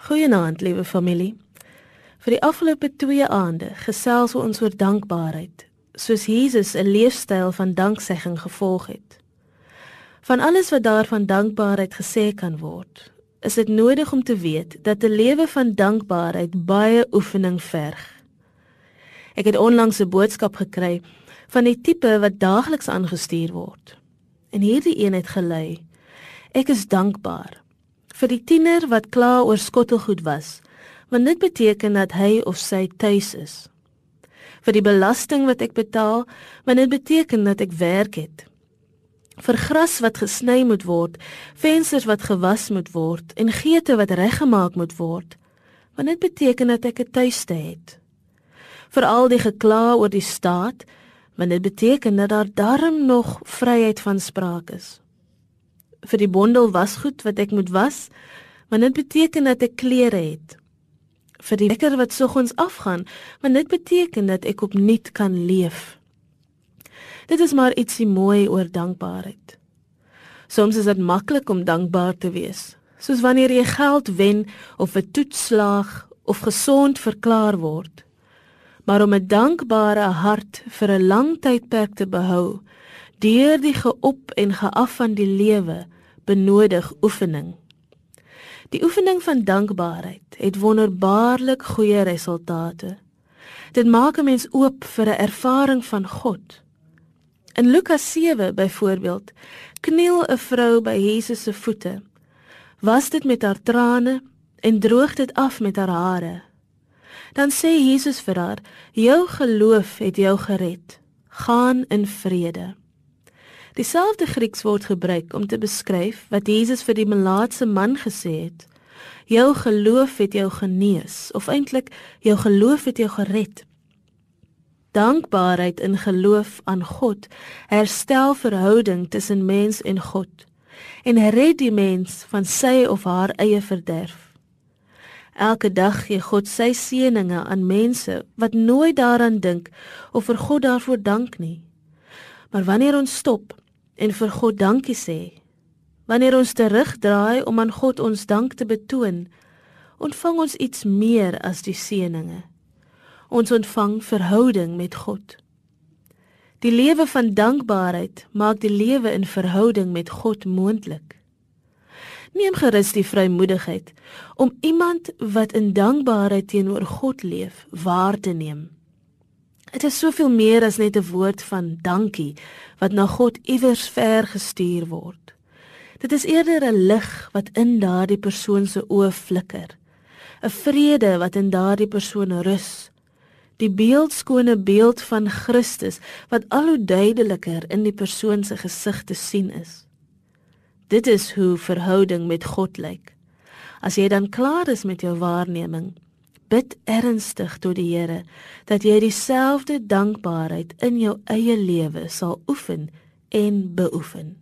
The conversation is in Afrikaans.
Goeienaand, liewe familie. Vir die afgelope 2 aande gesels ons oor dankbaarheid, soos Jesus 'n leefstyl van danksegging gevolg het. Van alles wat daar van dankbaarheid gesê kan word, is dit nodig om te weet dat 'n lewe van dankbaarheid baie oefening verg. Ek het onlangs 'n boodskap gekry van die tipe wat daagliks aangestuur word. En hierdie een het gelei: Ek is dankbaar vir die tiener wat kla oor skottelgoed was, want dit beteken dat hy of sy tuis is. Vir die belasting wat ek betaal, want dit beteken dat ek werk het. Vir gras wat gesny moet word, vensters wat gewas moet word en geete wat reggemaak moet word, want dit beteken dat ek 'n tuiste het. Vir al die gekla oor die staat, want dit beteken dat daar darm nog vryheid van spraak is vir die bondel wasgoed wat ek moet was, want dit beteken dat ek klere het. Vir die wekker wat soggens afgaan, want dit beteken dat ek opnuut kan leef. Dit is maar ietsie mooi oor dankbaarheid. Soms is dit maklik om dankbaar te wees, soos wanneer jy geld wen of 'n toets slaag of gesond verklaar word. Maar om 'n dankbare hart vir 'n lang tydperk te behou, deur die geop en geaf van die lewe benodig oefening. Die oefening van dankbaarheid het wonderbaarlik goeie resultate. Dit maak 'n mens oop vir 'n ervaring van God. In Lukas 7 byvoorbeeld, kniel 'n vrou by Jesus se voete. Was dit met haar trane en droog dit af met haar hare. Dan sê Jesus vir haar: "Jou geloof het jou gered. Gaan in vrede." Dieselfde Grieks word gebruik om te beskryf wat Jesus vir die melaatse man gesê het. Jou geloof het jou genees of eintlik jou geloof het jou gered. Dankbaarheid in geloof aan God herstel verhouding tussen mens en God en red die mens van sy of haar eie verderf. Elke dag gee God sy seënings aan mense wat nooit daaraan dink of vir God daarvoor dank nie. Maar wanneer ons stop en vir God dankie sê. Wanneer ons terugdraai om aan God ons dank te betoon, ontvang ons iets meer as die seëninge. Ons ontvang verhouding met God. Die lewe van dankbaarheid maak die lewe in verhouding met God moontlik. Neem gerus die vrymoedigheid om iemand wat in dankbaarheid teenoor God leef, waar te neem. Dit is soveel meer as net 'n woord van dankie wat na God iewers ver gestuur word. Dit is eerder 'n lig wat in daardie persoon se oë flikker. 'n Vrede wat in daardie persoon rus. Die beeldskone beeld van Christus wat al hoe duideliker in die persoon se gesig te sien is. Dit is hoe verhouding met God lyk. As jy dan klaar is met jou waarneming, bid ernstig tot die Here dat jy dieselfde dankbaarheid in jou eie lewe sal oefen en beoefen.